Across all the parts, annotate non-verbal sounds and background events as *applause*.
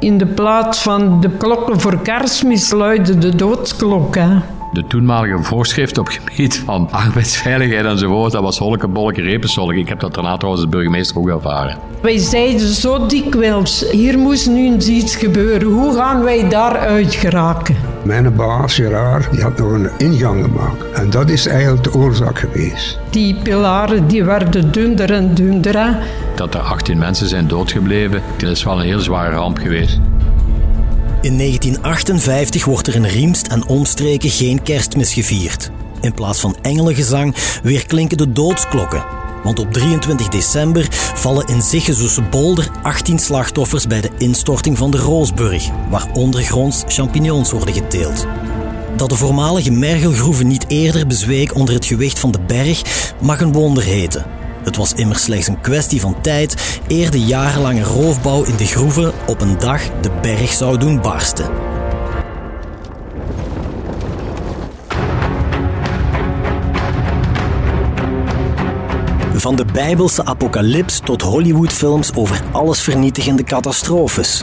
In de plaats van de klokken voor kerstmis luidde de doodsklok. Hè. De toenmalige voorschrift op gebied van arbeidsveiligheid enzovoort, dat was holke, bolleke, repensolk. Ik heb dat daarna trouwens als burgemeester ook ervaren. Wij zeiden zo dikwijls, hier moest nu eens iets gebeuren. Hoe gaan wij daaruit geraken? Mijn baas, Gerard, die had nog een ingang gemaakt. En dat is eigenlijk de oorzaak geweest. Die pilaren die werden dunner en dunner. Hè. Dat er 18 mensen zijn doodgebleven, dat is wel een heel zware ramp geweest. In 1958 wordt er in Riemst en omstreken geen kerstmis gevierd. In plaats van engelengezang weer klinken de doodsklokken. Want op 23 december vallen in Ziggezoese Bolder 18 slachtoffers bij de instorting van de Roosburg, waar ondergronds champignons worden geteeld. Dat de voormalige mergelgroeven niet eerder bezweek onder het gewicht van de berg mag een wonder heten. Het was immers slechts een kwestie van tijd eer de jarenlange roofbouw in de groeven op een dag de berg zou doen barsten. Van de Bijbelse apocalyps tot Hollywoodfilms over allesvernietigende catastrofes.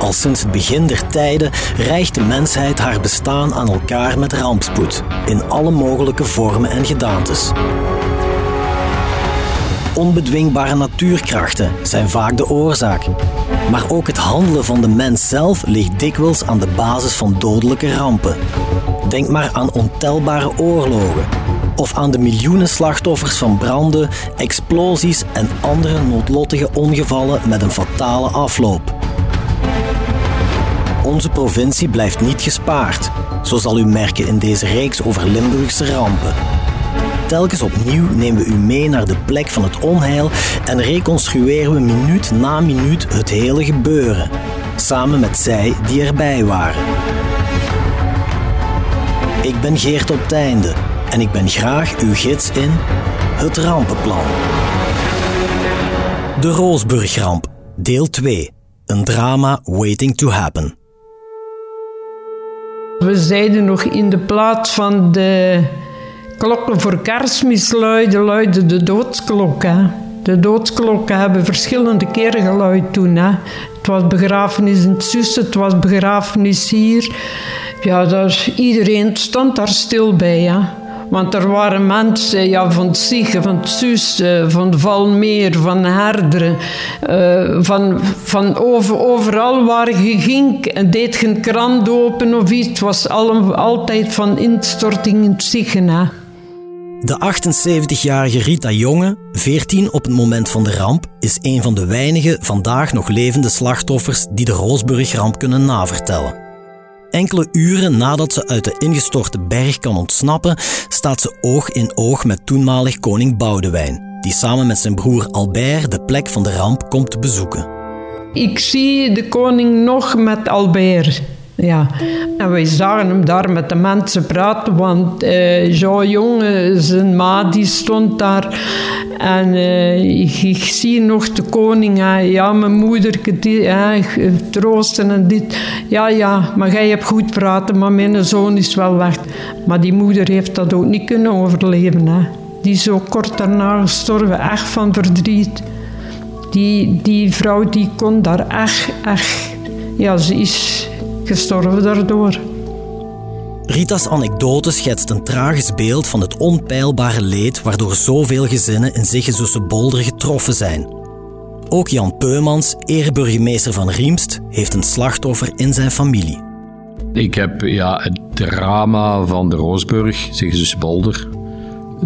Al sinds het begin der tijden rijgt de mensheid haar bestaan aan elkaar met rampspoed, in alle mogelijke vormen en gedaantes. Onbedwingbare natuurkrachten zijn vaak de oorzaak. Maar ook het handelen van de mens zelf ligt dikwijls aan de basis van dodelijke rampen. Denk maar aan ontelbare oorlogen. Of aan de miljoenen slachtoffers van branden, explosies en andere noodlottige ongevallen met een fatale afloop. Onze provincie blijft niet gespaard, zo zal u merken in deze reeks over Limburgse rampen. Telkens opnieuw nemen we u mee naar de plek van het onheil en reconstrueren we minuut na minuut het hele gebeuren, samen met zij die erbij waren. Ik ben Geert op Teinde en ik ben graag uw gids in Het Rampenplan. De Roosburgramp, deel 2. Een drama waiting to happen. We zeiden nog in de plaats van de klokken voor kerstmis luiden, luidde de doodsklok. De doodsklokken hebben verschillende keren geluid toen. Hè. Het was begrafenis in het Sus, het was begrafenis hier. Ja, daar, iedereen stond daar stil bij. Hè. Want er waren mensen ja, van het Ziegen, van het Sus, eh, van Valmeer, van Herderen, uh, van, van over, overal waar je ging en deed geen krant open of iets. Het was al, altijd van instorting in het Ziegen. Hè. De 78-jarige Rita Jonge, 14 op het moment van de ramp, is een van de weinige vandaag nog levende slachtoffers die de Roosburgramp kunnen navertellen. Enkele uren nadat ze uit de ingestorte berg kan ontsnappen, staat ze oog in oog met toenmalig koning Boudewijn, die samen met zijn broer Albert de plek van de ramp komt bezoeken. Ik zie de koning nog met Albert. Ja, en wij zagen hem daar met de mensen praten, want uh, Jean Jonge, zijn ma, die stond daar. En uh, ik, zie nog de koning, ja, mijn moeder, die, troosten en dit. Ja, ja, maar jij hebt goed praten, maar mijn zoon is wel weg. Maar die moeder heeft dat ook niet kunnen overleven. Hè. Die is zo kort daarna gestorven, echt van verdriet. Die, die vrouw die kon daar echt, echt, ja, ze is gestorven daardoor. Rita's anekdote schetst een tragisch beeld van het onpeilbare leed waardoor zoveel gezinnen in Ziggezoese Bolder getroffen zijn. Ook Jan Peumans, ereburgemeester van Riemst, heeft een slachtoffer in zijn familie. Ik heb ja, het drama van de Roosburg, Ziggezoese Bolder,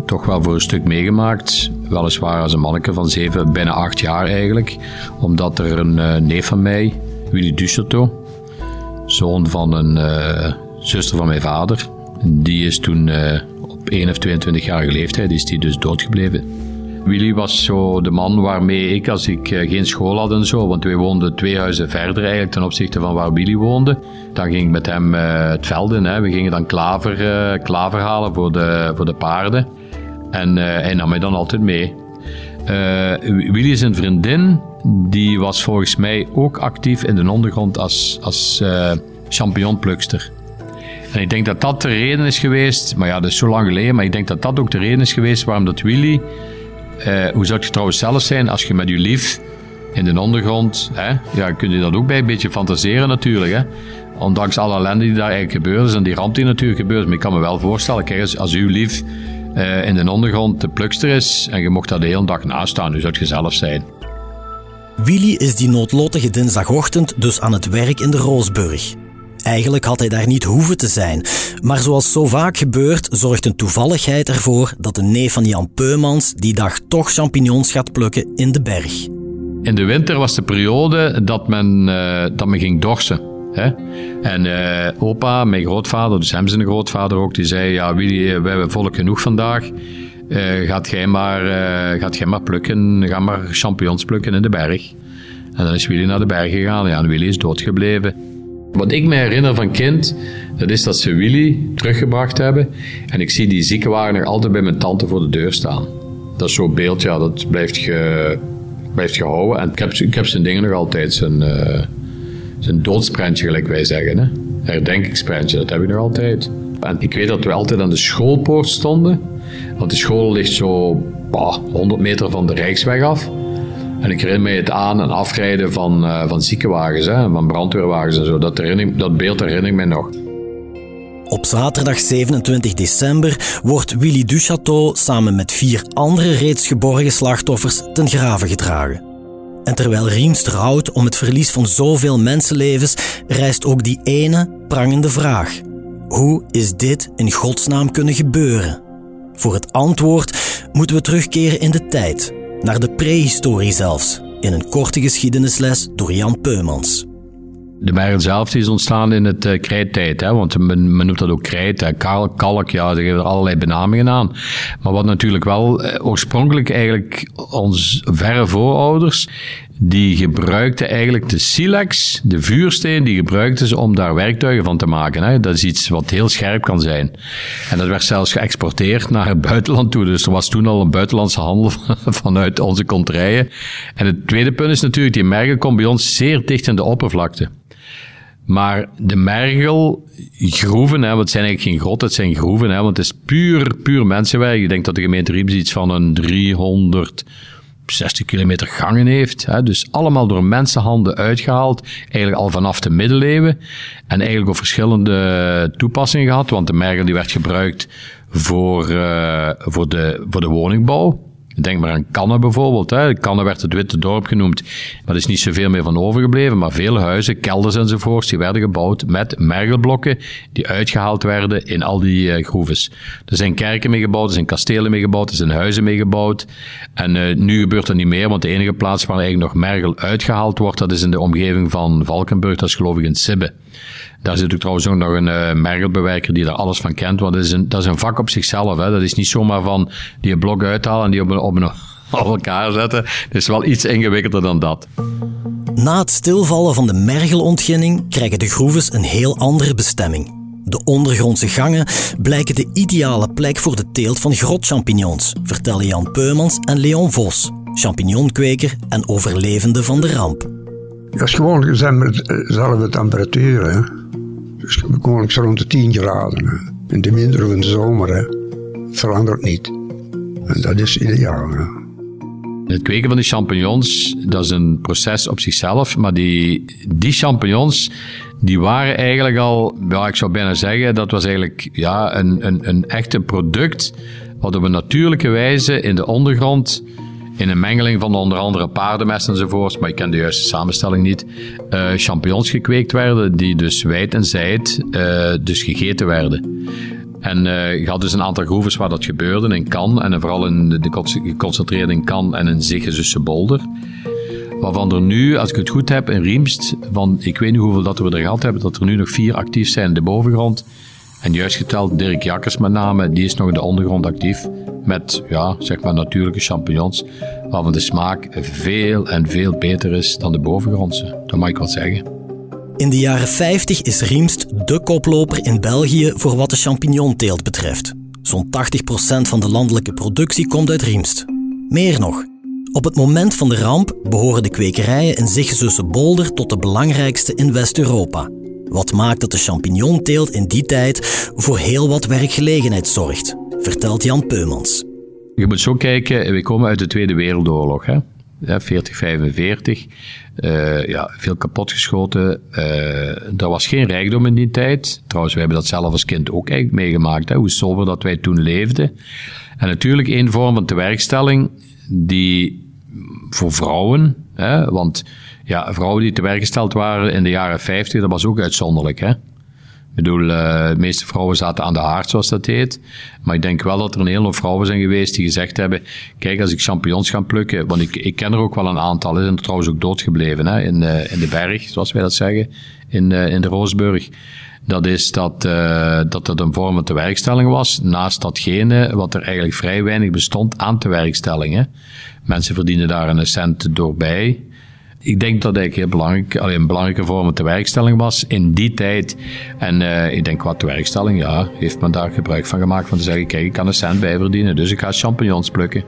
toch wel voor een stuk meegemaakt. Weliswaar als een manneke van zeven, bijna acht jaar eigenlijk. Omdat er een uh, neef van mij, Willy Duchateau, zoon van een uh, zuster van mijn vader. Die is toen uh, op 1 of 22-jarige leeftijd is die dus doodgebleven. Willy was zo de man waarmee ik, als ik uh, geen school had en zo, want wij woonden twee huizen verder eigenlijk ten opzichte van waar Willy woonde. Dan ging ik met hem het veld in. Hè. We gingen dan klaver, klaver halen voor de, voor de paarden. En hij nam mij dan altijd mee. Willy is een vriendin die was volgens mij ook actief in de ondergrond als, als uh, champignonplukster. En ik denk dat dat de reden is geweest, maar ja, dat is zo lang geleden, maar ik denk dat dat ook de reden is geweest waarom dat Willy, uh, hoe zou het trouwens zelf zijn als je met je lief in de ondergrond, hè, ja, kun je dat ook bij een beetje fantaseren natuurlijk. Hè. Ondanks alle ellende die daar eigenlijk gebeurd is en die ramp die natuurlijk gebeurd is. Maar ik kan me wel voorstellen, kijk, als, als uw lief uh, in de ondergrond de plukster is en je mocht daar de hele dag naast staan, dus zou het zelf zijn. Willy is die noodlottige dinsdagochtend dus aan het werk in de Roosburg. Eigenlijk had hij daar niet hoeven te zijn. Maar zoals zo vaak gebeurt, zorgt een toevalligheid ervoor dat de neef van Jan Peumans die dag toch champignons gaat plukken in de berg. In de winter was de periode dat men, uh, dat men ging dorsen. Hè? En uh, opa, mijn grootvader, dus hem zijn grootvader ook, die zei: Ja, Willy, we hebben volk genoeg vandaag. Uh, gaat, jij maar, gaat jij maar plukken, ga maar champignons plukken in de berg. En dan is Willy naar de berg gegaan. Ja, en Willy is doodgebleven. Wat ik me herinner van kind, dat is dat ze Willy teruggebracht hebben. En ik zie die ziekenwagen nog altijd bij mijn tante voor de deur staan. Dat is zo'n beeld, ja, dat blijft, ge, blijft gehouden. En ik heb, ik heb zijn dingen nog altijd, zijn, uh, zijn doodsprentje, gelijk wij zeggen. Hè? Herdenkingsprentje, dat heb ik nog altijd. En ik weet dat we altijd aan de schoolpoort stonden. Want de school ligt zo bah, 100 meter van de Rijksweg af. En ik herinner me het aan- en afrijden van, uh, van ziekenwagens, hè, van brandweerwagens en zo. Dat, dat beeld herinner ik me nog. Op zaterdag 27 december wordt Willy Duchateau samen met vier andere reeds geborgen slachtoffers ten grave gedragen. En terwijl Riems rouwt om het verlies van zoveel mensenlevens, rijst ook die ene prangende vraag. Hoe is dit in godsnaam kunnen gebeuren? Voor het antwoord moeten we terugkeren in de tijd, naar de prehistorie zelfs, in een korte geschiedenisles door Jan Peumans. De merel zelf is ontstaan in het uh, krijttijd, hè, want men, noemt dat ook krijt, kalk, ja, ze geven er allerlei benamingen aan. Maar wat natuurlijk wel uh, oorspronkelijk eigenlijk ons verre voorouders, die gebruikten eigenlijk de silex, de vuursteen, die gebruikten ze om daar werktuigen van te maken. Hè. Dat is iets wat heel scherp kan zijn. En dat werd zelfs geëxporteerd naar het buitenland toe. Dus er was toen al een buitenlandse handel *laughs* vanuit onze kontrijen. En het tweede punt is natuurlijk, die mergel komt bij ons zeer dicht in de oppervlakte. Maar de mergelgroeven, hè, want het zijn eigenlijk geen grotten, het zijn groeven, hè, want het is puur, puur mensenwerk. Ik denk dat de gemeente Riems iets van een 300 60 kilometer gangen heeft. Hè, dus allemaal door mensenhanden uitgehaald. Eigenlijk al vanaf de middeleeuwen. En eigenlijk op verschillende toepassingen gehad. Want de mergel die werd gebruikt voor, uh, voor, de, voor de woningbouw. Denk maar aan Kannen bijvoorbeeld. Hè. Kannen werd het Witte Dorp genoemd. Maar er is niet zoveel meer van overgebleven. Maar veel huizen, kelders enzovoorts, die werden gebouwd met mergelblokken die uitgehaald werden in al die uh, groeves. Er zijn kerken mee gebouwd, er zijn kastelen mee gebouwd, er zijn huizen mee gebouwd. En uh, nu gebeurt dat niet meer, want de enige plaats waar eigenlijk nog mergel uitgehaald wordt, dat is in de omgeving van Valkenburg, dat is geloof ik in Sibbe. Daar zit ook trouwens ook nog een uh, mergelbewerker die daar alles van kent. Want dat is een, dat is een vak op zichzelf. Hè. Dat is niet zomaar van die blok uithalen en die op, een, op, een, *laughs* elkaar zetten. Het is wel iets ingewikkelder dan dat. Na het stilvallen van de mergelontginning krijgen de groeves een heel andere bestemming. De ondergrondse gangen blijken de ideale plek voor de teelt van grotchampignons, vertellen Jan Peumans en Leon Vos, champignonkweker en overlevende van de ramp. Dat is gewoon dezelfde temperatuur. Hè. Dus gewoon rond de 10 graden. Hè. In de winter of in de zomer. Hè. Het verandert niet. En dat is ideaal. Hè. Het kweken van die champignons, dat is een proces op zichzelf. Maar die, die champignons, die waren eigenlijk al, ja, ik zou bijna zeggen, dat was eigenlijk ja, een, een, een echte product. Wat op een natuurlijke wijze in de ondergrond in een mengeling van onder andere paardenmest enzovoorts, maar ik ken de juiste samenstelling niet, uh, champignons gekweekt werden, die dus wijd en zijd uh, dus gegeten werden. En uh, je had dus een aantal groeves waar dat gebeurde, in Kan en vooral in de, de in Kan en in Zigge Bolder. Waarvan er nu, als ik het goed heb, in Riemst, van ik weet niet hoeveel dat we er gehad hebben, dat er nu nog vier actief zijn in de bovengrond. En juist geteld, Dirk Jakkers met name, die is nog in de ondergrond actief met ja, zeg maar natuurlijke champignons, waarvan de smaak veel en veel beter is dan de bovengrondse. Dat mag ik wel zeggen. In de jaren 50 is Riemst de koploper in België voor wat de champignonteelt betreft. Zo'n 80% van de landelijke productie komt uit Riemst. Meer nog, op het moment van de ramp behoren de kwekerijen in Ziggezusse Bolder tot de belangrijkste in West-Europa. Wat maakt dat de champignonteelt in die tijd voor heel wat werkgelegenheid zorgt vertelt Jan Peumans. Je moet zo kijken, we komen uit de Tweede Wereldoorlog. Hè? ja, 40, 45. Uh, ja, veel kapotgeschoten. Uh, er was geen rijkdom in die tijd. Trouwens, wij hebben dat zelf als kind ook eigenlijk meegemaakt, hè, hoe sober dat wij toen leefden. En natuurlijk één vorm van tewerkstelling die voor vrouwen, hè, want ja, vrouwen die tewerkgesteld waren in de jaren 50, dat was ook uitzonderlijk. Hè? Ik bedoel, uh, de meeste vrouwen zaten aan de haard, zoals dat heet. Maar ik denk wel dat er een hele hoop vrouwen zijn geweest die gezegd hebben: Kijk, als ik champignons ga plukken, want ik, ik ken er ook wel een aantal, zijn er trouwens ook doodgebleven hè, in, uh, in de berg, zoals wij dat zeggen, in, uh, in de Roosburg. Dat is dat, uh, dat het een vorm van tewerkstelling was, naast datgene wat er eigenlijk vrij weinig bestond aan tewerkstellingen. Mensen verdienen daar een cent doorbij ik denk dat het heel belangrijk, alleen een belangrijke vorm van werkstelling was in die tijd. En uh, ik denk wat werkstelling, ja, heeft men daar gebruik van gemaakt van te zeggen, kijk, ik kan een cent bij verdienen, dus ik ga champignons plukken.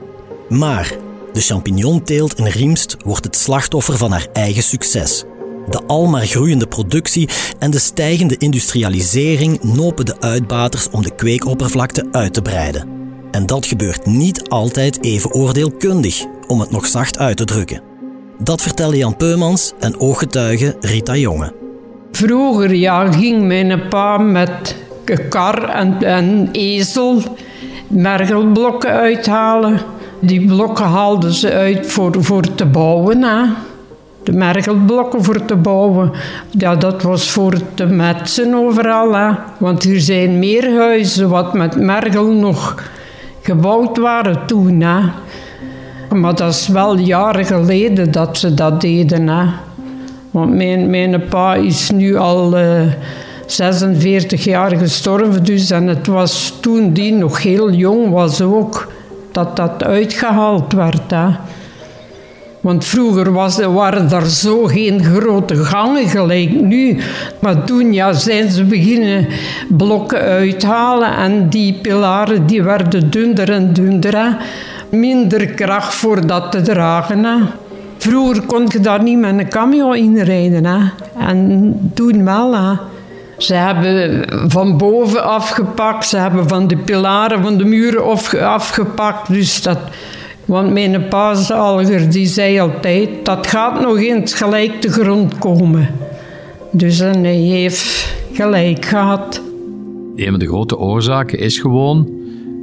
Maar de champignonteelt in Riemst wordt het slachtoffer van haar eigen succes. De almaar groeiende productie en de stijgende industrialisering nopen de uitbaters om de kweekoppervlakte uit te breiden. En dat gebeurt niet altijd even oordeelkundig, om het nog zacht uit te drukken. Dat vertelde Jan Peumans en ooggetuige Rita Jonge. Vroeger ja, ging mijn pa met kar en, en ezel mergelblokken uithalen. Die blokken haalden ze uit voor, voor te bouwen. Hè. De mergelblokken voor te bouwen. Ja, dat was voor te metsen overal. Hè. Want er zijn meer huizen wat met mergel nog gebouwd waren toen. Hè. Maar dat is wel jaren geleden dat ze dat deden. Hè. Want mijn, mijn pa is nu al uh, eh, 46 jaar gestorven. Dus, en het was toen die nog heel jong was ook, dat dat uitgehaald werd. Hè. Want vroeger was, waren er zo geen grote gangen gelijk nu. Maar toen ja, zijn ze beginnen blokken uithalen en die pilaren die werden dunner en dunner minder kracht voor dat te dragen. Vroeger kon je daar niet met een camion inrijden. Hè. En toen wel. Ze hebben van boven afgepakt, ze hebben van de pilaren van de muren afgepakt. Dus dat, want mijn paasaliger die zei altijd, dat gaat nog eens gelijk te grond komen. Dus en hij heeft gelijk gehad. Een van de grote oorzaken is gewoon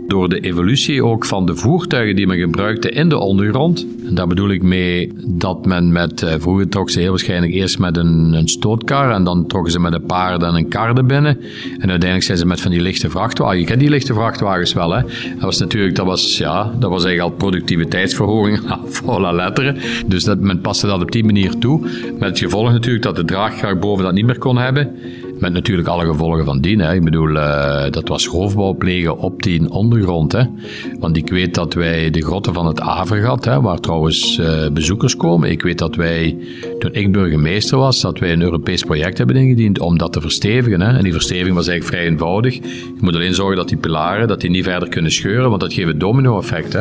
door de evolutie ook van de voertuigen die men gebruikte in de ondergrond. En daar bedoel ik mee dat men met, eh, vroeger trok ze heel waarschijnlijk eerst met een, een stootkar en dan trokken ze met een paard en een kar binnen. En uiteindelijk zijn ze met van die lichte vrachtwagens. Je kent die lichte vrachtwagens wel, hè? Dat was natuurlijk, dat was, ja, dat was eigenlijk al productiviteitsverhoging, *laughs* volle letteren. Dus dat, men paste dat op die manier toe. Met het gevolg natuurlijk dat de draagkracht boven dat niet meer kon hebben. Met natuurlijk alle gevolgen van dien. Hè. Ik bedoel, uh, dat was roofbouw plegen op die ondergrond. Hè. Want ik weet dat wij de grotten van het Avergat, hè, waar trouwens uh, bezoekers komen. Ik weet dat wij, toen ik burgemeester was, dat wij een Europees project hebben ingediend om dat te verstevigen. Hè. En die versteviging was eigenlijk vrij eenvoudig. Je moet alleen zorgen dat die pilaren dat die niet verder kunnen scheuren, want dat geeft een domino-effect.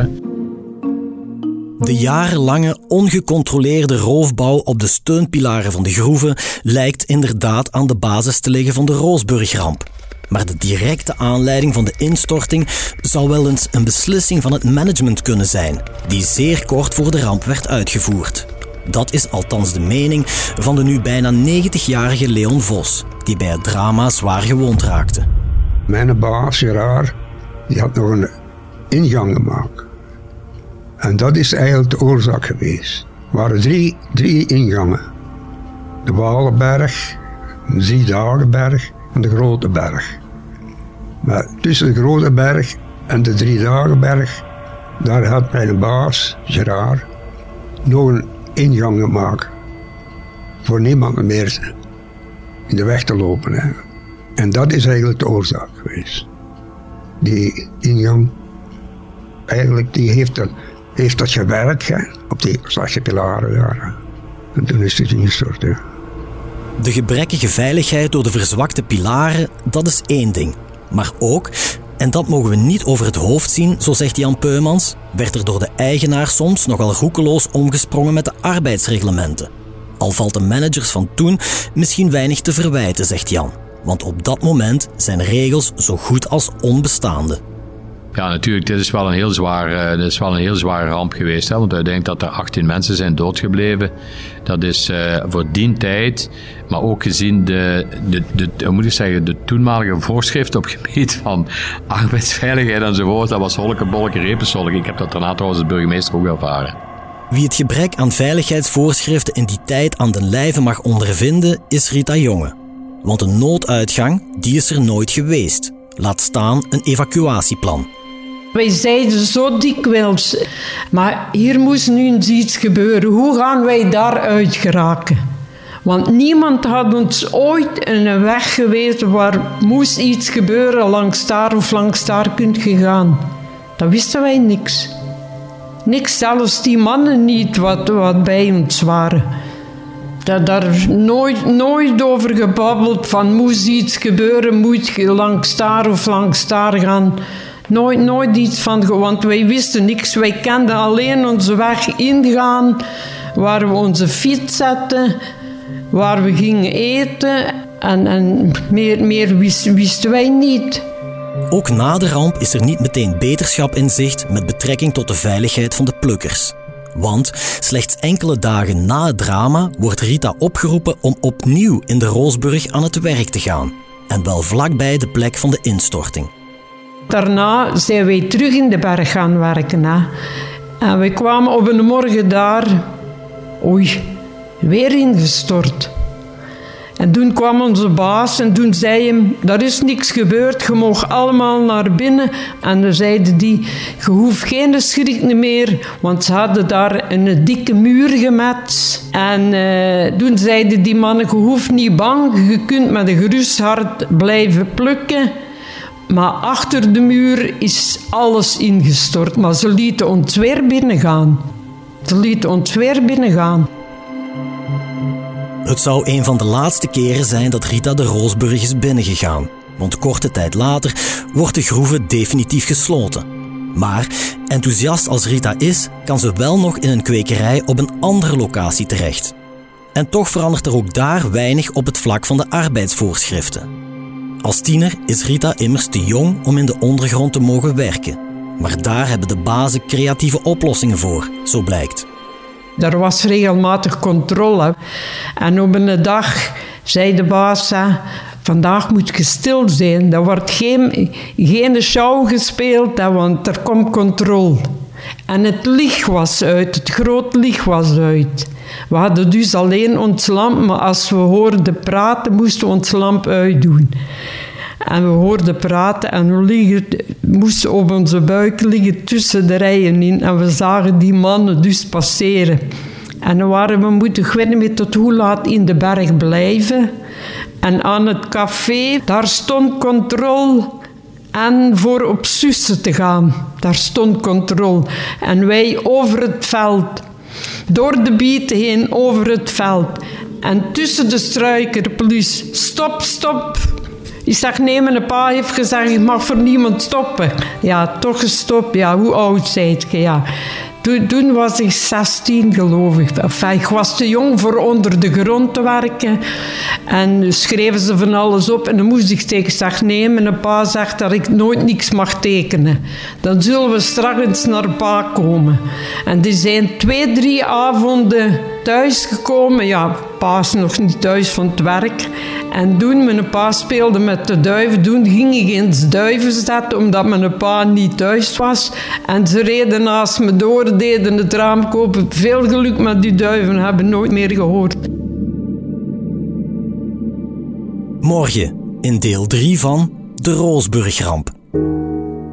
De jarenlange ongecontroleerde roofbouw op de steunpilaren van de groeven lijkt inderdaad aan de basis te liggen van de Roosburgramp. Maar de directe aanleiding van de instorting zou wel eens een beslissing van het management kunnen zijn, die zeer kort voor de ramp werd uitgevoerd. Dat is althans de mening van de nu bijna 90-jarige Leon Vos, die bij het drama zwaar gewond raakte. Mijn baas, Gerard, die had nog een ingang gemaakt. En dat is eigenlijk de oorzaak geweest. Er waren drie, drie ingangen. De Walenberg, de Driedagenberg en de Grote Berg. Maar tussen de Grote Berg en de Driedagenberg, daar had mijn baas, Gerard, nog een ingang gemaakt. Voor niemand meer in de weg te lopen. En dat is eigenlijk de oorzaak geweest. Die ingang, eigenlijk, die heeft een heeft dat gewerkt hè, op die slechte pilaren. En toen is het ingestort. Ja. De gebrekkige veiligheid door de verzwakte pilaren, dat is één ding. Maar ook, en dat mogen we niet over het hoofd zien, zo zegt Jan Peumans, werd er door de eigenaar soms nogal roekeloos omgesprongen met de arbeidsreglementen. Al valt de managers van toen misschien weinig te verwijten, zegt Jan. Want op dat moment zijn regels zo goed als onbestaande. Ja, natuurlijk, dit is wel een heel, zwaar, uh, dit is wel een heel zware ramp geweest. Hè? Want uiteindelijk dat er 18 mensen zijn doodgebleven. Dat is uh, voor die tijd, maar ook gezien de, de, de, de, moet ik zeggen, de toenmalige voorschriften op gebied van arbeidsveiligheid enzovoort. Dat was holke, bolke, repenzolk. Ik heb dat daarna trouwens als burgemeester ook ervaren. Wie het gebrek aan veiligheidsvoorschriften in die tijd aan den lijve mag ondervinden, is Rita Jonge. Want een nooduitgang, die is er nooit geweest. Laat staan een evacuatieplan. Wij zeiden zo dikwijls, maar hier moest nu iets gebeuren. Hoe gaan wij daaruit geraken? Want niemand had ons ooit een weg gewezen waar moest iets gebeuren langs daar of langs daar kunt gegaan. Dat wisten wij niks. Niks, zelfs die mannen niet wat, wat bij ons waren. Dat daar nooit, nooit over gebabbeld van moest iets gebeuren, moet je langs daar of langs daar gaan. Nooit, nooit iets van, want wij wisten niks. Wij kenden alleen onze weg ingaan, waar we onze fiets zetten, waar we gingen eten. En, en meer, meer wisten wij niet. Ook na de ramp is er niet meteen beterschap in zicht met betrekking tot de veiligheid van de plukkers. Want slechts enkele dagen na het drama wordt Rita opgeroepen om opnieuw in de Roosburg aan het werk te gaan. En wel vlakbij de plek van de instorting. Daarna zijn wij terug in de berg gaan werken. Hè. En we kwamen op een morgen daar. Oei, weer ingestort. En toen kwam onze baas en toen zei hem, er is niks gebeurd, je mag allemaal naar binnen. En dan zeiden die, je hoeft geen schrik meer, want ze hadden daar een dikke muur gemet. En uh, toen zeiden die mannen, je hoeft niet bang, je kunt met een gerust hart blijven plukken. Maar achter de muur is alles ingestort. Maar ze lieten ons weer binnengaan. Ze lieten ons weer binnengaan. Het zou een van de laatste keren zijn dat Rita de Roosburg is binnengegaan. Want korte tijd later wordt de groeve definitief gesloten. Maar enthousiast als Rita is, kan ze wel nog in een kwekerij op een andere locatie terecht. En toch verandert er ook daar weinig op het vlak van de arbeidsvoorschriften. Als tiener is Rita immers te jong om in de ondergrond te mogen werken. Maar daar hebben de bazen creatieve oplossingen voor, zo blijkt. Er was regelmatig controle. En op een dag zei de baas: Vandaag moet je stil zijn. Er wordt geen, geen show gespeeld, want er komt controle. En het licht was uit, het groot licht was uit. We hadden dus alleen ons lamp, maar als we hoorden praten, moesten we ons lamp uitdoen. En we hoorden praten en we liggen, moesten op onze buik liggen tussen de rijen in. En we zagen die mannen dus passeren. En dan waren we moeten, niet meer tot hoe laat, in de berg blijven. En aan het café, daar stond controle. En voor op Sussen te gaan, daar stond controle. En wij over het veld, door de bieten heen, over het veld. En tussen de struiken, politie, stop, stop, ik zeg nee, mijn pa heeft gezegd, je mag voor niemand stoppen. Ja, toch gestopt. Ja, hoe oud zijt je? Ja. Toen, was ik 16, geloof ik. Enfin, ik was te jong voor onder de grond te werken. En schreven ze van alles op. En dan moest ik tegen zeg nee. Mijn pa zegt dat ik nooit niks mag tekenen. Dan zullen we straks naar pa komen. En die zijn twee, drie avonden thuisgekomen. Ja, pa is nog niet thuis van het werk. En toen mijn pa speelde met de duiven, toen ging ik in het duiven zetten, omdat mijn pa niet thuis was. En ze reden naast me door, deden het raam kopen. Veel geluk met die duiven, hebben nooit meer gehoord. Morgen in deel 3 van De Roosburgramp.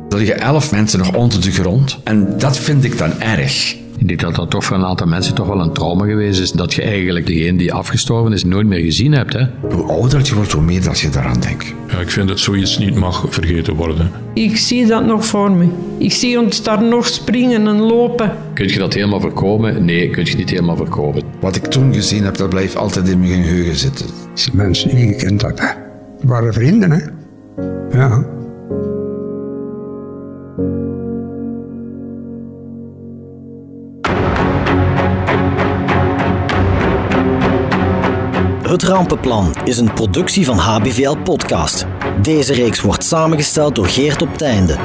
Er liggen elf mensen nog onder de grond en dat vind ik dan erg. Ik denk dat dat toch voor een aantal mensen toch wel een trauma geweest is. Dat je eigenlijk degene die afgestorven is nooit meer gezien hebt. Hè? Hoe ouder je wordt, hoe meer dat je daaraan denkt. Ja, ik vind dat zoiets niet mag vergeten worden. Ik zie dat nog voor me. Ik zie ons daar nog springen en lopen. Kun je dat helemaal voorkomen? Nee, kun je niet helemaal voorkomen. Wat ik toen gezien heb, dat blijft altijd in mijn geheugen zitten. Die mensen die je gekend had, waren vrienden, hè? Ja. Het Rampenplan is een productie van HBVL Podcast. Deze reeks wordt samengesteld door Geert op Teinde.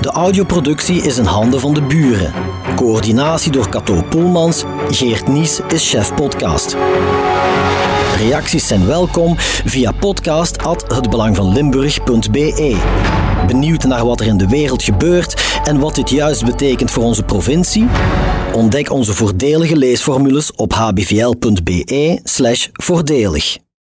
De audioproductie is in handen van de buren. Coördinatie door Cato Poelmans. Geert Nies is chef podcast. Reacties zijn welkom via podcast@hetbelangvanlimburg.be. Benieuwd naar wat er in de wereld gebeurt en wat dit juist betekent voor onze provincie? Ontdek onze voordelige leesformules op hbvl.be/voordelig.